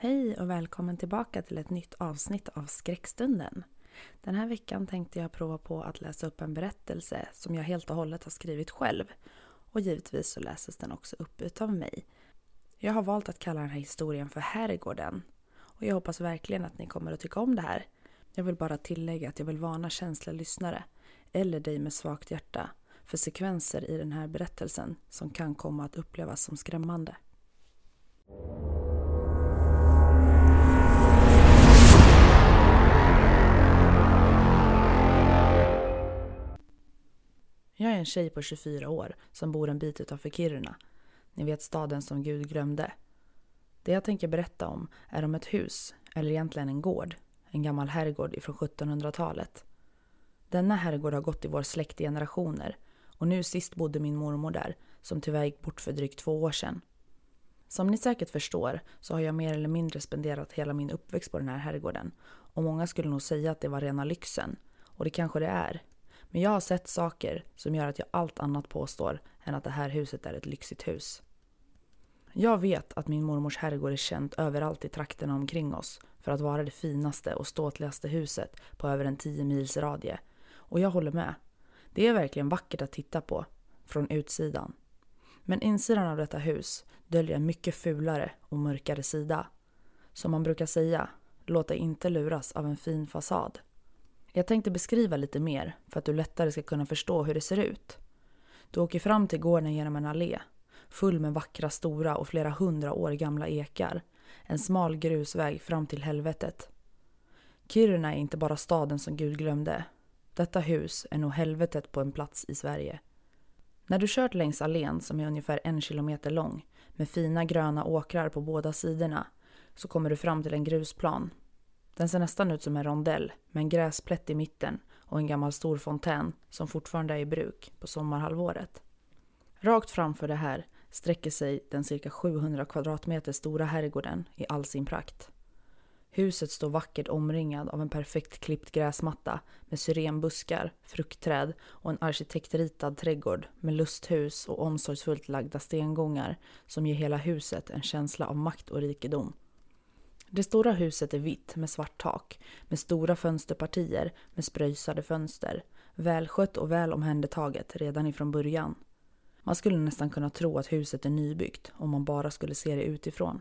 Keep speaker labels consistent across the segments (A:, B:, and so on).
A: Hej och välkommen tillbaka till ett nytt avsnitt av Skräckstunden. Den här veckan tänkte jag prova på att läsa upp en berättelse som jag helt och hållet har skrivit själv. Och givetvis så läses den också upp utav mig. Jag har valt att kalla den här historien för Herrgården. Och jag hoppas verkligen att ni kommer att tycka om det här. Jag vill bara tillägga att jag vill varna känsliga lyssnare, eller dig med svagt hjärta, för sekvenser i den här berättelsen som kan komma att upplevas som skrämmande. Jag är en tjej på 24 år som bor en bit utanför Kiruna. Ni vet staden som Gud glömde. Det jag tänker berätta om är om ett hus, eller egentligen en gård. En gammal herrgård ifrån 1700-talet. Denna herrgård har gått i vår släkt i generationer och nu sist bodde min mormor där, som tyvärr gick bort för drygt två år sedan. Som ni säkert förstår så har jag mer eller mindre spenderat hela min uppväxt på den här herrgården och många skulle nog säga att det var rena lyxen. Och det kanske det är, men jag har sett saker som gör att jag allt annat påstår än att det här huset är ett lyxigt hus. Jag vet att min mormors herrgård är känt överallt i trakterna omkring oss för att vara det finaste och ståtligaste huset på över en 10 mils radie. Och jag håller med. Det är verkligen vackert att titta på, från utsidan. Men insidan av detta hus döljer en mycket fulare och mörkare sida. Som man brukar säga, låt dig inte luras av en fin fasad. Jag tänkte beskriva lite mer för att du lättare ska kunna förstå hur det ser ut. Du åker fram till gården genom en allé full med vackra stora och flera hundra år gamla ekar. En smal grusväg fram till helvetet. Kiruna är inte bara staden som Gud glömde. Detta hus är nog helvetet på en plats i Sverige. När du kört längs allén som är ungefär en kilometer lång med fina gröna åkrar på båda sidorna så kommer du fram till en grusplan den ser nästan ut som en rondell med en gräsplätt i mitten och en gammal stor fontän som fortfarande är i bruk på sommarhalvåret. Rakt framför det här sträcker sig den cirka 700 kvadratmeter stora herrgården i all sin prakt. Huset står vackert omringad av en perfekt klippt gräsmatta med syrenbuskar, fruktträd och en arkitektritad trädgård med lusthus och omsorgsfullt lagda stengångar som ger hela huset en känsla av makt och rikedom. Det stora huset är vitt med svart tak, med stora fönsterpartier med spröjsade fönster. Välskött och väl omhändertaget redan ifrån början. Man skulle nästan kunna tro att huset är nybyggt om man bara skulle se det utifrån.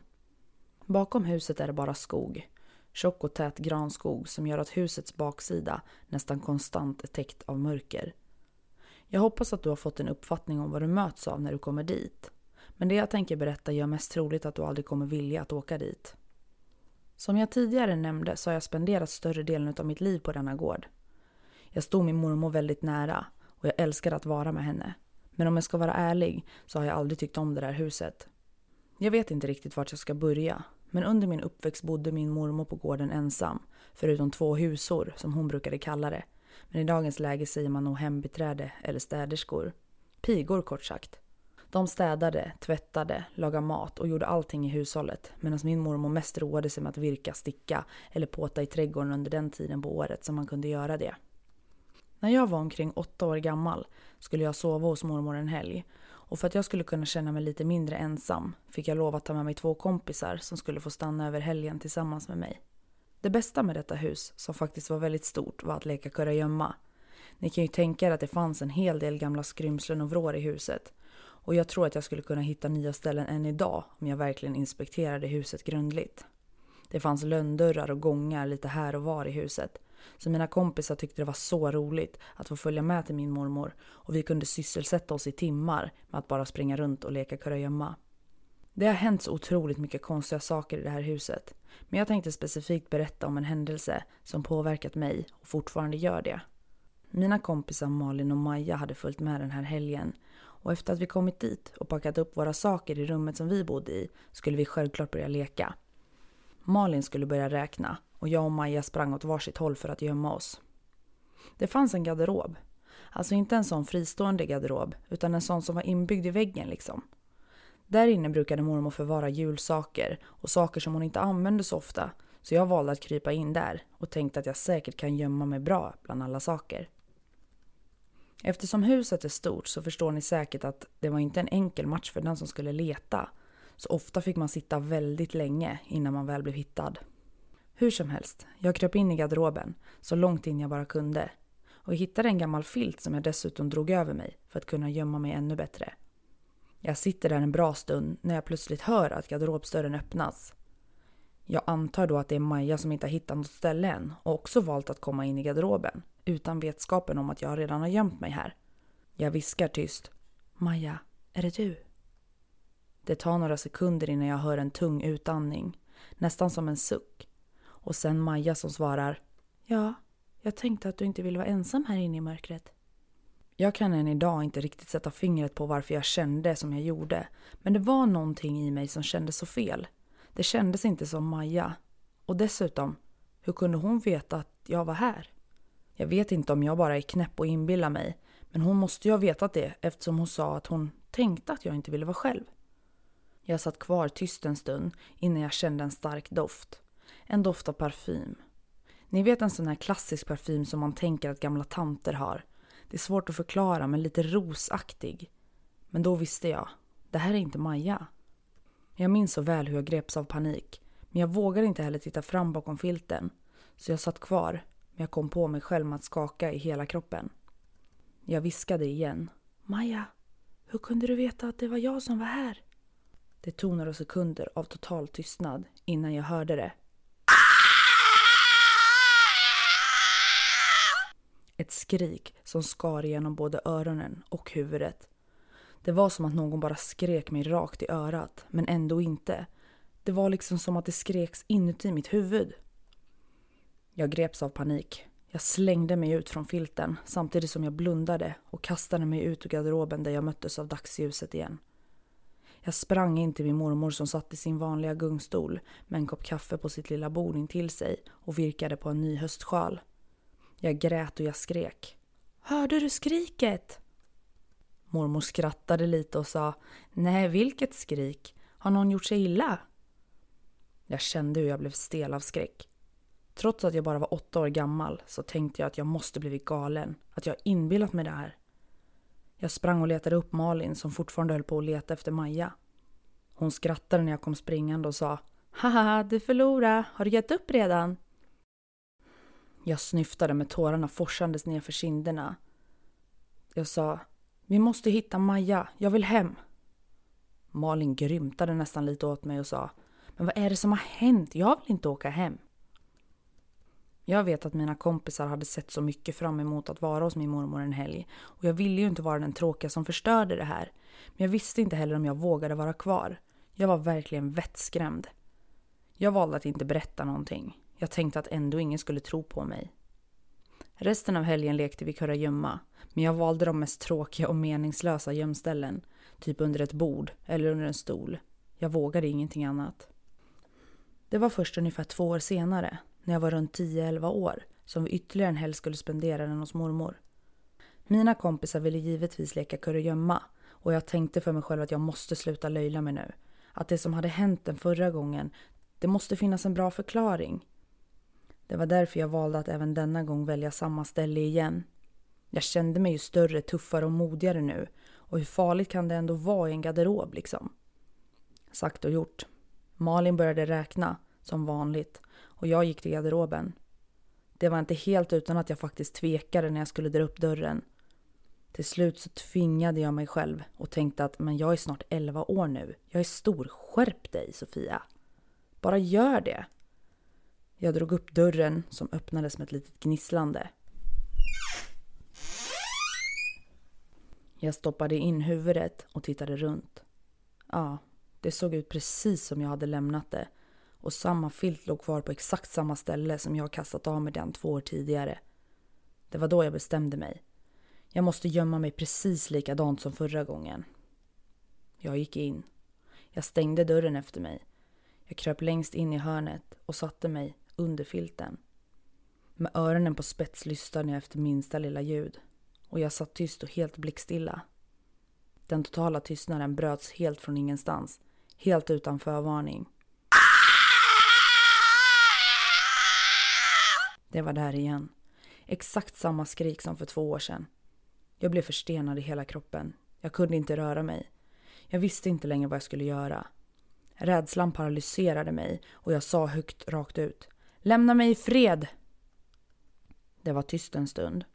A: Bakom huset är det bara skog. Tjock och tät granskog som gör att husets baksida nästan konstant är täckt av mörker. Jag hoppas att du har fått en uppfattning om vad du möts av när du kommer dit. Men det jag tänker berätta gör mest troligt att du aldrig kommer vilja att åka dit. Som jag tidigare nämnde så har jag spenderat större delen av mitt liv på denna gård. Jag stod min mormor väldigt nära och jag älskade att vara med henne. Men om jag ska vara ärlig så har jag aldrig tyckt om det där huset. Jag vet inte riktigt vart jag ska börja. Men under min uppväxt bodde min mormor på gården ensam. Förutom två husor, som hon brukade kalla det. Men i dagens läge säger man nog hembiträde eller städerskor. Pigor kort sagt. De städade, tvättade, lagade mat och gjorde allting i hushållet medan min mormor mest roade sig med att virka, sticka eller påta i trädgården under den tiden på året som man kunde göra det. När jag var omkring åtta år gammal skulle jag sova hos mormor en helg och för att jag skulle kunna känna mig lite mindre ensam fick jag lov att ta med mig två kompisar som skulle få stanna över helgen tillsammans med mig. Det bästa med detta hus, som faktiskt var väldigt stort, var att leka kurragömma. Ni kan ju tänka er att det fanns en hel del gamla skrymslen och vrår i huset. Och jag tror att jag skulle kunna hitta nya ställen än idag om jag verkligen inspekterade huset grundligt. Det fanns lönndörrar och gångar lite här och var i huset. Så mina kompisar tyckte det var så roligt att få följa med till min mormor och vi kunde sysselsätta oss i timmar med att bara springa runt och leka kurragömma. Det har hänt så otroligt mycket konstiga saker i det här huset. Men jag tänkte specifikt berätta om en händelse som påverkat mig och fortfarande gör det. Mina kompisar Malin och Maja hade följt med den här helgen och efter att vi kommit dit och packat upp våra saker i rummet som vi bodde i skulle vi självklart börja leka. Malin skulle börja räkna och jag och Maja sprang åt varsitt håll för att gömma oss. Det fanns en garderob. Alltså inte en sån fristående garderob utan en sån som var inbyggd i väggen liksom. Där inne brukade mormor förvara julsaker och saker som hon inte använde så ofta så jag valde att krypa in där och tänkte att jag säkert kan gömma mig bra bland alla saker. Eftersom huset är stort så förstår ni säkert att det var inte en enkel match för den som skulle leta. Så ofta fick man sitta väldigt länge innan man väl blev hittad. Hur som helst, jag kröp in i garderoben så långt in jag bara kunde. Och hittade en gammal filt som jag dessutom drog över mig för att kunna gömma mig ännu bättre. Jag sitter där en bra stund när jag plötsligt hör att garderobsdörren öppnas. Jag antar då att det är Maja som inte har hittat något ställe än och också valt att komma in i garderoben utan vetskapen om att jag redan har gömt mig här. Jag viskar tyst. Maja, är det du? Det tar några sekunder innan jag hör en tung utandning, nästan som en suck. Och sen Maja som svarar. Ja, jag tänkte att du inte ville vara ensam här inne i mörkret. Jag kan än idag inte riktigt sätta fingret på varför jag kände som jag gjorde. Men det var någonting i mig som kändes så fel. Det kändes inte som Maja. Och dessutom, hur kunde hon veta att jag var här? Jag vet inte om jag bara är knäpp och inbillar mig. Men hon måste ju ha vetat det eftersom hon sa att hon tänkte att jag inte ville vara själv. Jag satt kvar tyst en stund innan jag kände en stark doft. En doft av parfym. Ni vet en sån här klassisk parfym som man tänker att gamla tanter har. Det är svårt att förklara men lite rosaktig. Men då visste jag. Det här är inte Maja. Jag minns så väl hur jag greps av panik. Men jag vågade inte heller titta fram bakom filten. Så jag satt kvar. Men jag kom på mig själv med att skaka i hela kroppen. Jag viskade igen. Maja, hur kunde du veta att det var jag som var här? Det tog några sekunder av total tystnad innan jag hörde det. Ett skrik som skar igenom både öronen och huvudet. Det var som att någon bara skrek mig rakt i örat, men ändå inte. Det var liksom som att det skreks inuti mitt huvud. Jag greps av panik. Jag slängde mig ut från filten samtidigt som jag blundade och kastade mig ut ur garderoben där jag möttes av dagsljuset igen. Jag sprang in till min mormor som satt i sin vanliga gungstol med en kopp kaffe på sitt lilla bord intill sig och virkade på en ny höstsjal. Jag grät och jag skrek. Hörde du skriket? Mormor skrattade lite och sa Nej, vilket skrik? Har någon gjort sig illa? Jag kände hur jag blev stel av skräck. Trots att jag bara var åtta år gammal så tänkte jag att jag måste blivit galen, att jag inbillat mig det här. Jag sprang och letade upp Malin som fortfarande höll på att leta efter Maja. Hon skrattade när jag kom springande och sa Haha, du förlorade. Har du gett upp redan? Jag snyftade med tårarna forsandes nerför kinderna. Jag sa Vi måste hitta Maja. Jag vill hem. Malin grymtade nästan lite åt mig och sa Men vad är det som har hänt? Jag vill inte åka hem. Jag vet att mina kompisar hade sett så mycket fram emot att vara hos min mormor en helg och jag ville ju inte vara den tråkiga som förstörde det här. Men jag visste inte heller om jag vågade vara kvar. Jag var verkligen vettskrämd. Jag valde att inte berätta någonting. Jag tänkte att ändå ingen skulle tro på mig. Resten av helgen lekte vi kurragömma, men jag valde de mest tråkiga och meningslösa gömställen. Typ under ett bord eller under en stol. Jag vågade ingenting annat. Det var först ungefär två år senare, när jag var runt 10-11 år, som vi ytterligare en helg skulle spendera den hos mormor. Mina kompisar ville givetvis leka kurragömma och jag tänkte för mig själv att jag måste sluta löjla mig nu. Att det som hade hänt den förra gången, det måste finnas en bra förklaring. Det var därför jag valde att även denna gång välja samma ställe igen. Jag kände mig ju större, tuffare och modigare nu. Och hur farligt kan det ändå vara i en garderob liksom? Sagt och gjort. Malin började räkna, som vanligt, och jag gick till garderoben. Det var inte helt utan att jag faktiskt tvekade när jag skulle dra upp dörren. Till slut så tvingade jag mig själv och tänkte att men jag är snart 11 år nu. Jag är stor. Skärp dig Sofia. Bara gör det. Jag drog upp dörren som öppnades med ett litet gnisslande. Jag stoppade in huvudet och tittade runt. Ja, det såg ut precis som jag hade lämnat det och samma filt låg kvar på exakt samma ställe som jag kastat av mig den två år tidigare. Det var då jag bestämde mig. Jag måste gömma mig precis likadant som förra gången. Jag gick in. Jag stängde dörren efter mig. Jag kröp längst in i hörnet och satte mig under filten. Med öronen på spets lyssnade jag efter minsta lilla ljud och jag satt tyst och helt blickstilla. Den totala tystnaden bröts helt från ingenstans, helt utan förvarning. Det var där igen. Exakt samma skrik som för två år sedan. Jag blev förstenad i hela kroppen. Jag kunde inte röra mig. Jag visste inte längre vad jag skulle göra. Rädslan paralyserade mig och jag sa högt rakt ut. Lämna mig i fred! Det var tyst en stund.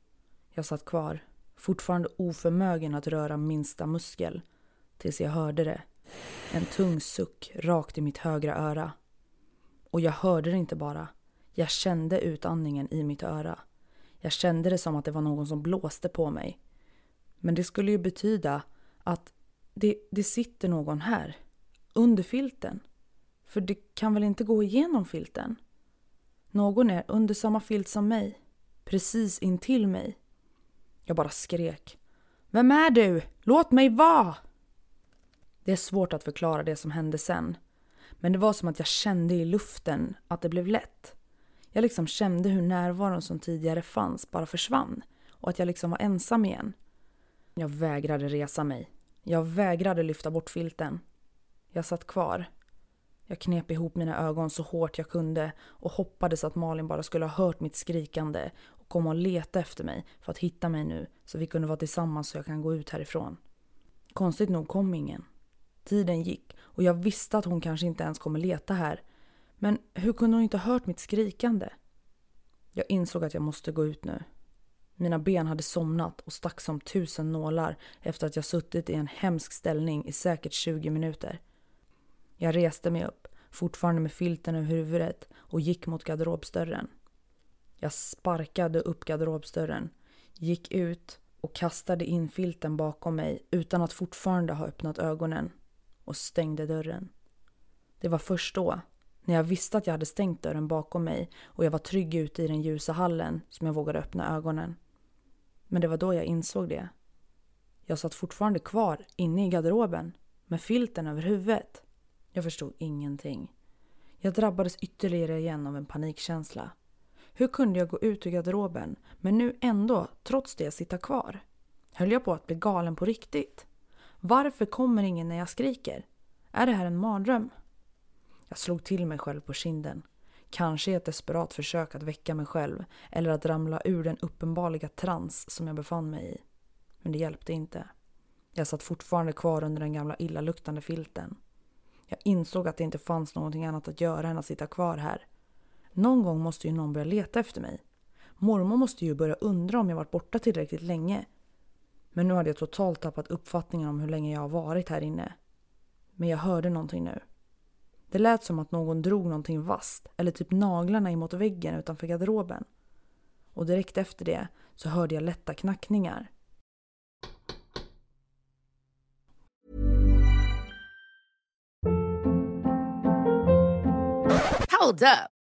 A: Jag satt kvar, fortfarande oförmögen att röra minsta muskel, tills jag hörde det. En tung suck rakt i mitt högra öra. Och jag hörde det inte bara. Jag kände utandningen i mitt öra. Jag kände det som att det var någon som blåste på mig. Men det skulle ju betyda att det, det sitter någon här, under filten. För det kan väl inte gå igenom filten? Någon är under samma filt som mig, precis intill mig. Jag bara skrek. Vem är du? Låt mig vara! Det är svårt att förklara det som hände sen. Men det var som att jag kände i luften att det blev lätt. Jag liksom kände hur närvaron som tidigare fanns bara försvann och att jag liksom var ensam igen. Jag vägrade resa mig. Jag vägrade lyfta bort filten. Jag satt kvar. Jag knep ihop mina ögon så hårt jag kunde och hoppades att Malin bara skulle ha hört mitt skrikande och komma och leta efter mig för att hitta mig nu så vi kunde vara tillsammans så jag kan gå ut härifrån. Konstigt nog kom ingen. Tiden gick och jag visste att hon kanske inte ens kommer leta här. Men hur kunde hon inte ha hört mitt skrikande? Jag insåg att jag måste gå ut nu. Mina ben hade somnat och stack som tusen nålar efter att jag suttit i en hemsk ställning i säkert 20 minuter. Jag reste mig upp, fortfarande med filten över huvudet och gick mot garderobsdörren. Jag sparkade upp garderobsdörren, gick ut och kastade in filten bakom mig utan att fortfarande ha öppnat ögonen och stängde dörren. Det var först då, när jag visste att jag hade stängt dörren bakom mig och jag var trygg ute i den ljusa hallen som jag vågade öppna ögonen. Men det var då jag insåg det. Jag satt fortfarande kvar inne i garderoben med filten över huvudet. Jag förstod ingenting. Jag drabbades ytterligare igen av en panikkänsla. Hur kunde jag gå ut ur garderoben men nu ändå, trots det, sitta kvar? Höll jag på att bli galen på riktigt? Varför kommer ingen när jag skriker? Är det här en mardröm? Jag slog till mig själv på kinden. Kanske i ett desperat försök att väcka mig själv eller att ramla ur den uppenbarliga trans som jag befann mig i. Men det hjälpte inte. Jag satt fortfarande kvar under den gamla illaluktande filten. Jag insåg att det inte fanns någonting annat att göra än att sitta kvar här. Någon gång måste ju någon börja leta efter mig. Mormor måste ju börja undra om jag varit borta tillräckligt länge. Men nu hade jag totalt tappat uppfattningen om hur länge jag har varit här inne. Men jag hörde någonting nu. Det lät som att någon drog någonting vasst eller typ naglarna emot väggen utanför garderoben. Och direkt efter det så hörde jag lätta knackningar.
B: Hold up.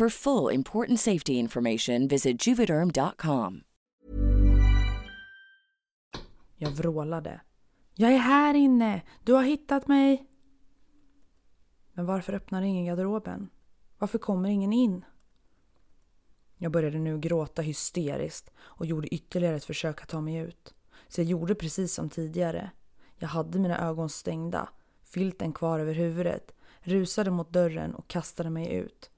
C: For full important safety information, visit juvederm.com.
A: Jag vrålade. Jag är här inne! Du har hittat mig! Men varför öppnar ingen garderoben? Varför kommer ingen in? Jag började nu gråta hysteriskt och gjorde ytterligare ett försök att ta mig ut. Så jag gjorde precis som tidigare. Jag hade mina ögon stängda, filten kvar över huvudet, rusade mot dörren och kastade mig ut.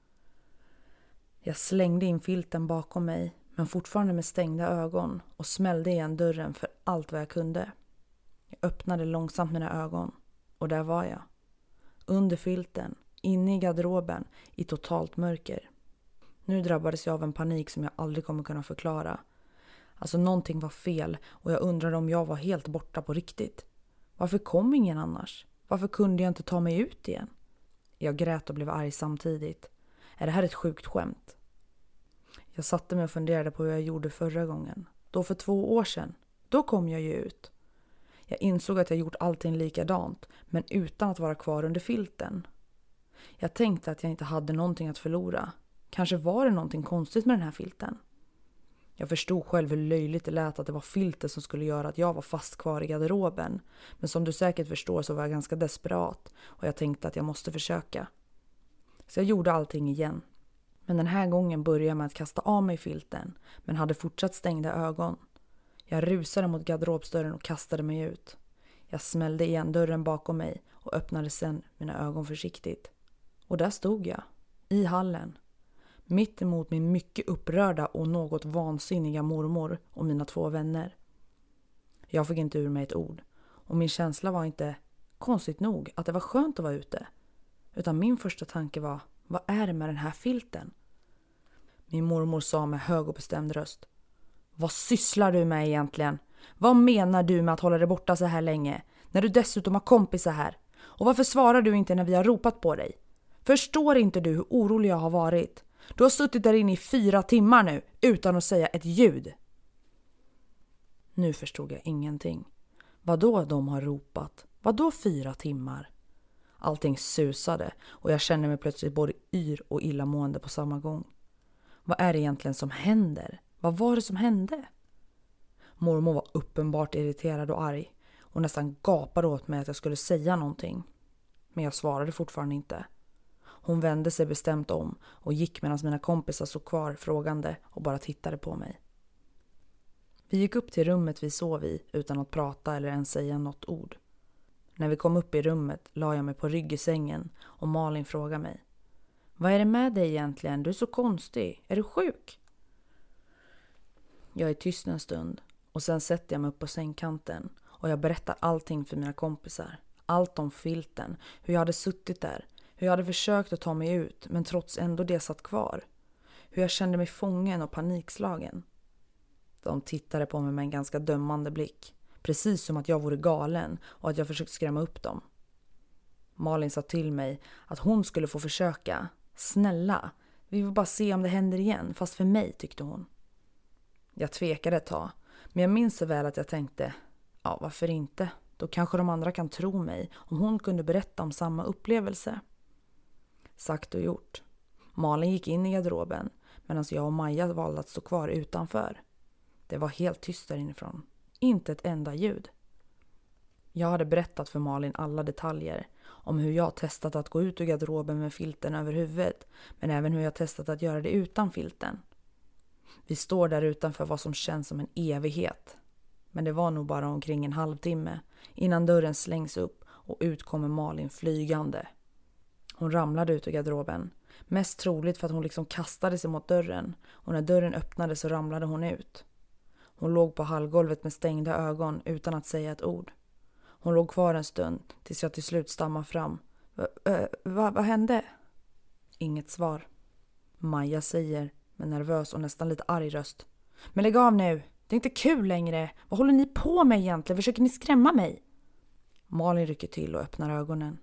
A: Jag slängde in filten bakom mig, men fortfarande med stängda ögon och smällde igen dörren för allt vad jag kunde. Jag öppnade långsamt mina ögon och där var jag. Under filten, inne i garderoben, i totalt mörker. Nu drabbades jag av en panik som jag aldrig kommer kunna förklara. Alltså någonting var fel och jag undrade om jag var helt borta på riktigt. Varför kom ingen annars? Varför kunde jag inte ta mig ut igen? Jag grät och blev arg samtidigt. Är det här ett sjukt skämt? Jag satte mig och funderade på hur jag gjorde förra gången. Då för två år sedan. Då kom jag ju ut. Jag insåg att jag gjort allting likadant, men utan att vara kvar under filten. Jag tänkte att jag inte hade någonting att förlora. Kanske var det någonting konstigt med den här filten. Jag förstod själv hur löjligt det lät att det var filten som skulle göra att jag var fast kvar i garderoben. Men som du säkert förstår så var jag ganska desperat och jag tänkte att jag måste försöka. Så jag gjorde allting igen. Men den här gången började jag med att kasta av mig filten men hade fortsatt stängda ögon. Jag rusade mot garderobsdörren och kastade mig ut. Jag smällde igen dörren bakom mig och öppnade sen mina ögon försiktigt. Och där stod jag, i hallen. Mitt emot min mycket upprörda och något vansinniga mormor och mina två vänner. Jag fick inte ur mig ett ord och min känsla var inte, konstigt nog, att det var skönt att vara ute. Utan min första tanke var, vad är det med den här filten? Min mormor sa med hög och bestämd röst. Vad sysslar du med egentligen? Vad menar du med att hålla dig borta så här länge? När du dessutom har kompisar här? Och varför svarar du inte när vi har ropat på dig? Förstår inte du hur orolig jag har varit? Du har suttit där inne i fyra timmar nu utan att säga ett ljud. Nu förstod jag ingenting. Vadå de har ropat? Vadå fyra timmar? Allting susade och jag kände mig plötsligt både yr och illamående på samma gång. Vad är det egentligen som händer? Vad var det som hände? Mormor var uppenbart irriterad och arg och nästan gapade åt mig att jag skulle säga någonting. Men jag svarade fortfarande inte. Hon vände sig bestämt om och gick medan mina kompisar stod kvar frågande och bara tittade på mig. Vi gick upp till rummet vi sov i utan att prata eller ens säga något ord. När vi kom upp i rummet la jag mig på rygg i sängen och Malin frågade mig. Vad är det med dig egentligen? Du är så konstig. Är du sjuk? Jag är tyst en stund och sen sätter jag mig upp på sängkanten och jag berättar allting för mina kompisar. Allt om filten, hur jag hade suttit där, hur jag hade försökt att ta mig ut men trots ändå det satt kvar. Hur jag kände mig fången och panikslagen. De tittade på mig med en ganska dömande blick. Precis som att jag vore galen och att jag försökt skrämma upp dem. Malin sa till mig att hon skulle få försöka. Snälla, vi vill bara se om det händer igen, fast för mig tyckte hon. Jag tvekade ett tag, men jag minns så väl att jag tänkte, ja varför inte? Då kanske de andra kan tro mig om hon kunde berätta om samma upplevelse. Sagt och gjort. Malin gick in i garderoben medan jag och Maja valde att stå kvar utanför. Det var helt tyst där inifrån. Inte ett enda ljud. Jag hade berättat för Malin alla detaljer om hur jag testat att gå ut ur garderoben med filten över huvudet men även hur jag testat att göra det utan filten. Vi står där utanför vad som känns som en evighet. Men det var nog bara omkring en halvtimme innan dörren slängs upp och ut kommer Malin flygande. Hon ramlade ut ur garderoben. Mest troligt för att hon liksom kastade sig mot dörren och när dörren öppnade så ramlade hon ut. Hon låg på hallgolvet med stängda ögon utan att säga ett ord. Hon låg kvar en stund tills jag till slut stammade fram. Va, va, vad hände? Inget svar. Maja säger med nervös och nästan lite arg röst. Men lägg av nu! Det är inte kul längre! Vad håller ni på med egentligen? Försöker ni skrämma mig? Malin rycker till och öppnar ögonen.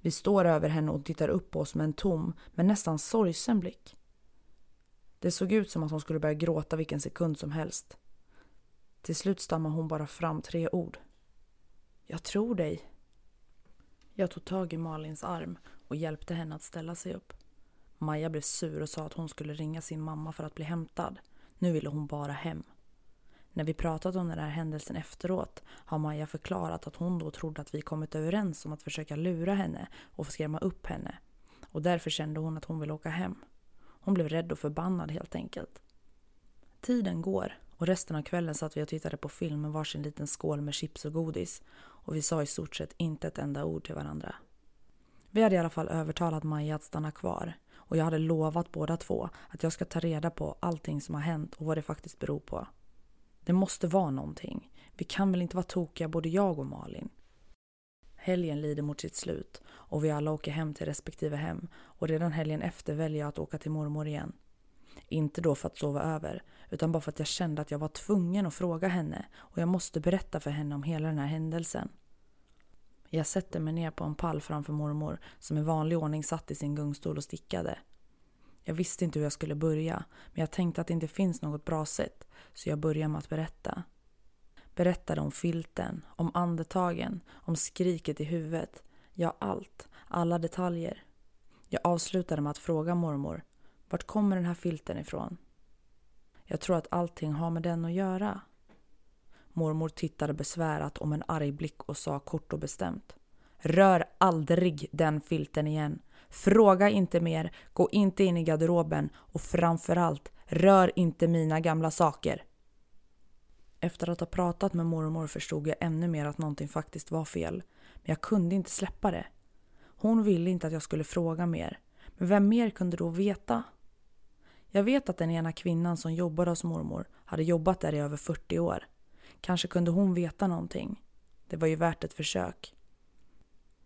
A: Vi står över henne och tittar upp på oss med en tom, men nästan sorgsen blick. Det såg ut som att hon skulle börja gråta vilken sekund som helst. Till slut stammar hon bara fram tre ord. Jag tror dig. Jag tog tag i Malins arm och hjälpte henne att ställa sig upp. Maja blev sur och sa att hon skulle ringa sin mamma för att bli hämtad. Nu ville hon bara hem. När vi pratat om den här händelsen efteråt har Maja förklarat att hon då trodde att vi kommit överens om att försöka lura henne och skrämma upp henne. Och därför kände hon att hon ville åka hem. Hon blev rädd och förbannad helt enkelt. Tiden går och resten av kvällen satt vi och tittade på film med varsin liten skål med chips och godis och vi sa i stort sett inte ett enda ord till varandra. Vi hade i alla fall övertalat Maja att stanna kvar och jag hade lovat båda två att jag ska ta reda på allting som har hänt och vad det faktiskt beror på. Det måste vara någonting. Vi kan väl inte vara tokiga både jag och Malin? Helgen lider mot sitt slut och vi alla åker hem till respektive hem och redan helgen efter väljer jag att åka till mormor igen. Inte då för att sova över, utan bara för att jag kände att jag var tvungen att fråga henne och jag måste berätta för henne om hela den här händelsen. Jag sätter mig ner på en pall framför mormor som i vanlig ordning satt i sin gungstol och stickade. Jag visste inte hur jag skulle börja, men jag tänkte att det inte finns något bra sätt, så jag började med att berätta. Berättade om filten, om andetagen, om skriket i huvudet. Ja, allt. Alla detaljer. Jag avslutade med att fråga mormor, vart kommer den här filten ifrån? Jag tror att allting har med den att göra. Mormor tittade besvärat om en arg blick och sa kort och bestämt. Rör aldrig den filten igen. Fråga inte mer, gå inte in i garderoben och framförallt, rör inte mina gamla saker. Efter att ha pratat med mormor förstod jag ännu mer att någonting faktiskt var fel. Men jag kunde inte släppa det. Hon ville inte att jag skulle fråga mer. Men vem mer kunde då veta? Jag vet att den ena kvinnan som jobbade hos mormor hade jobbat där i över 40 år. Kanske kunde hon veta någonting. Det var ju värt ett försök.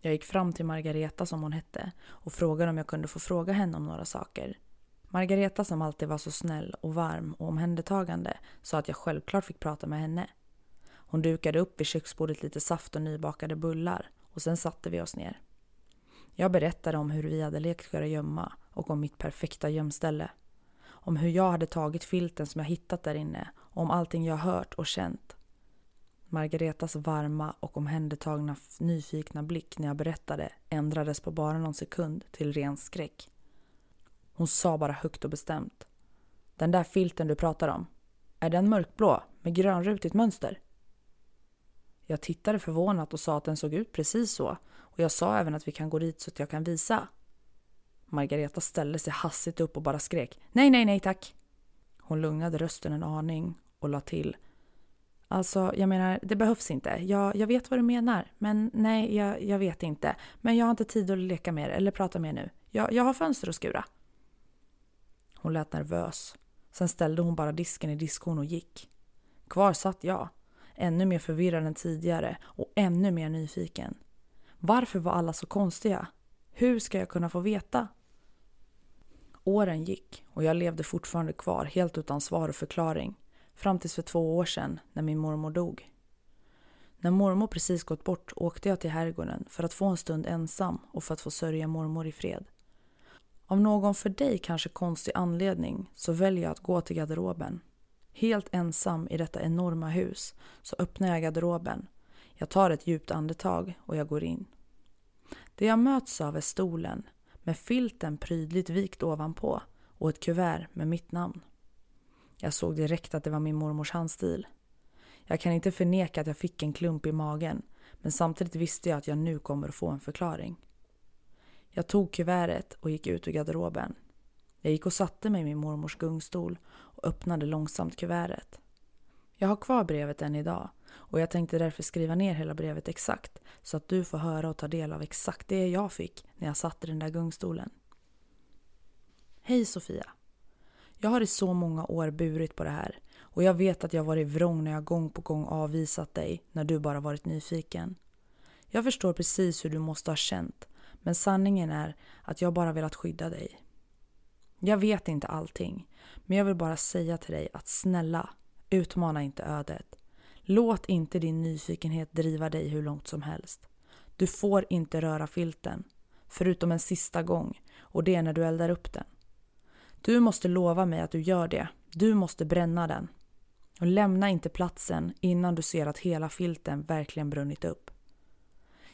A: Jag gick fram till Margareta som hon hette och frågade om jag kunde få fråga henne om några saker. Margareta som alltid var så snäll och varm och omhändertagande sa att jag självklart fick prata med henne. Hon dukade upp vid köksbordet lite saft och nybakade bullar och sen satte vi oss ner. Jag berättade om hur vi hade lekt gömma och om mitt perfekta gömställe. Om hur jag hade tagit filten som jag hittat där inne och om allting jag hört och känt. Margaretas varma och omhändertagna nyfikna blick när jag berättade ändrades på bara någon sekund till ren skräck. Hon sa bara högt och bestämt. Den där filten du pratar om, är den mörkblå med grönrutigt mönster? Jag tittade förvånat och sa att den såg ut precis så och jag sa även att vi kan gå dit så att jag kan visa. Margareta ställde sig hastigt upp och bara skrek Nej, nej, nej tack. Hon lugnade rösten en aning och la till Alltså, jag menar, det behövs inte. Jag, jag vet vad du menar, men nej, jag, jag vet inte. Men jag har inte tid att leka mer eller prata mer nu. Jag, jag har fönster att skura. Hon lät nervös. Sen ställde hon bara disken i diskon och gick. Kvar satt jag, ännu mer förvirrad än tidigare och ännu mer nyfiken. Varför var alla så konstiga? Hur ska jag kunna få veta? Åren gick och jag levde fortfarande kvar helt utan svar och förklaring. Fram tills för två år sedan när min mormor dog. När mormor precis gått bort åkte jag till herrgården för att få en stund ensam och för att få sörja mormor i fred. Av någon för dig kanske konstig anledning så väljer jag att gå till garderoben. Helt ensam i detta enorma hus så öppnar jag garderoben. Jag tar ett djupt andetag och jag går in. Det jag möts av är stolen med filten prydligt vikt ovanpå och ett kuvert med mitt namn. Jag såg direkt att det var min mormors handstil. Jag kan inte förneka att jag fick en klump i magen, Men samtidigt visste jag att jag nu kommer att få en förklaring. Jag tog kuvertet och gick ut ur garderoben. Jag gick och satte mig i min mormors gungstol och öppnade långsamt kuvertet. Jag har kvar brevet än idag och jag tänkte därför skriva ner hela brevet exakt så att du får höra och ta del av exakt det jag fick när jag satt i den där gungstolen. Hej Sofia! Jag har i så många år burit på det här och jag vet att jag varit vrång när jag gång på gång avvisat dig när du bara varit nyfiken. Jag förstår precis hur du måste ha känt men sanningen är att jag bara velat skydda dig. Jag vet inte allting men jag vill bara säga till dig att snälla, utmana inte ödet. Låt inte din nyfikenhet driva dig hur långt som helst. Du får inte röra filten, förutom en sista gång och det är när du eldar upp den. Du måste lova mig att du gör det. Du måste bränna den. Och lämna inte platsen innan du ser att hela filten verkligen brunnit upp.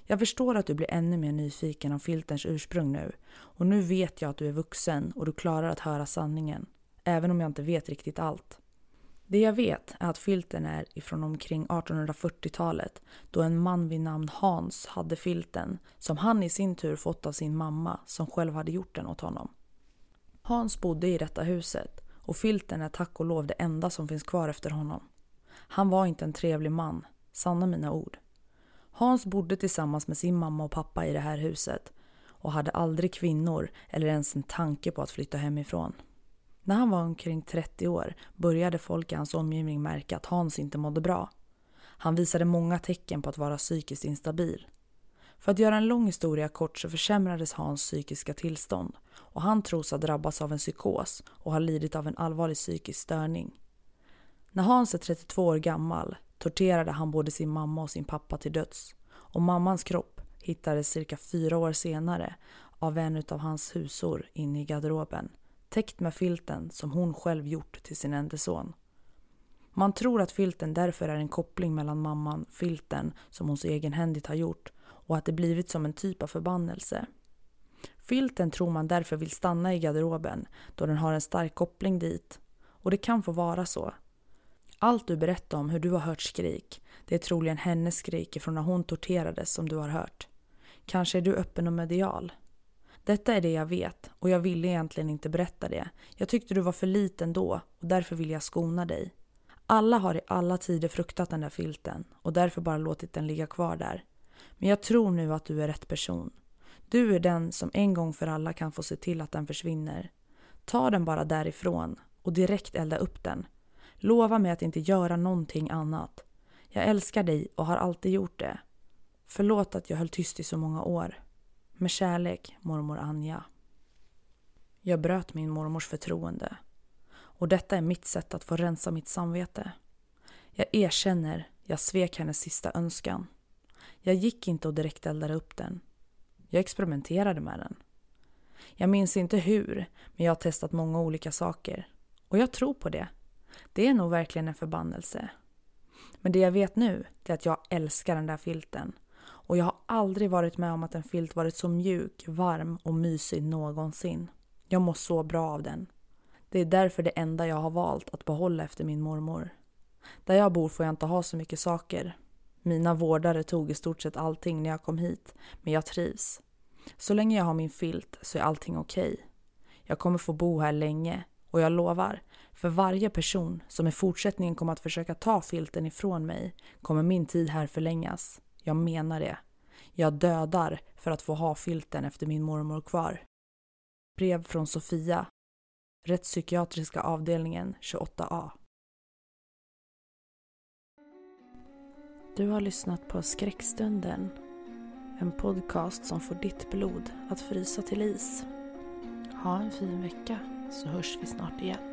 A: Jag förstår att du blir ännu mer nyfiken om filterns ursprung nu och nu vet jag att du är vuxen och du klarar att höra sanningen, även om jag inte vet riktigt allt. Det jag vet är att filten är ifrån omkring 1840-talet då en man vid namn Hans hade filten som han i sin tur fått av sin mamma som själv hade gjort den åt honom. Hans bodde i detta huset och filten är tack och lov det enda som finns kvar efter honom. Han var inte en trevlig man, sanna mina ord. Hans bodde tillsammans med sin mamma och pappa i det här huset och hade aldrig kvinnor eller ens en tanke på att flytta hemifrån. När han var omkring 30 år började folk i hans omgivning märka att Hans inte mådde bra. Han visade många tecken på att vara psykiskt instabil. För att göra en lång historia kort så försämrades Hans psykiska tillstånd och han tros ha drabbats av en psykos och har lidit av en allvarlig psykisk störning. När Hans är 32 år gammal torterade han både sin mamma och sin pappa till döds och mammans kropp hittades cirka fyra år senare av en av hans husor inne i garderoben täckt med filten som hon själv gjort till sin enda son. Man tror att filten därför är en koppling mellan mamman, filten som hon så egenhändigt har gjort och att det blivit som en typ av förbannelse. Filten tror man därför vill stanna i garderoben då den har en stark koppling dit. Och det kan få vara så. Allt du berättar om hur du har hört skrik, det är troligen hennes skrik från när hon torterades som du har hört. Kanske är du öppen och medial. Detta är det jag vet och jag ville egentligen inte berätta det. Jag tyckte du var för liten då och därför vill jag skona dig. Alla har i alla tider fruktat den där filten och därför bara låtit den ligga kvar där. Men jag tror nu att du är rätt person. Du är den som en gång för alla kan få se till att den försvinner. Ta den bara därifrån och direkt elda upp den. Lova mig att inte göra någonting annat. Jag älskar dig och har alltid gjort det. Förlåt att jag höll tyst i så många år. Med kärlek, mormor Anja. Jag bröt min mormors förtroende. Och detta är mitt sätt att få rensa mitt samvete. Jag erkänner, jag svek hennes sista önskan. Jag gick inte och direkt eldade upp den. Jag experimenterade med den. Jag minns inte hur, men jag har testat många olika saker. Och jag tror på det. Det är nog verkligen en förbannelse. Men det jag vet nu är att jag älskar den där filten. Och jag har aldrig varit med om att en filt varit så mjuk, varm och mysig någonsin. Jag mår så bra av den. Det är därför det enda jag har valt att behålla efter min mormor. Där jag bor får jag inte ha så mycket saker. Mina vårdare tog i stort sett allting när jag kom hit, men jag trivs. Så länge jag har min filt så är allting okej. Okay. Jag kommer få bo här länge och jag lovar, för varje person som i fortsättningen kommer att försöka ta filten ifrån mig kommer min tid här förlängas. Jag menar det. Jag dödar för att få ha filten efter min mormor kvar. Brev från Sofia. Rättspsykiatriska avdelningen 28A. Du har lyssnat på Skräckstunden. En podcast som får ditt blod att frysa till is. Ha en fin vecka så hörs vi snart igen.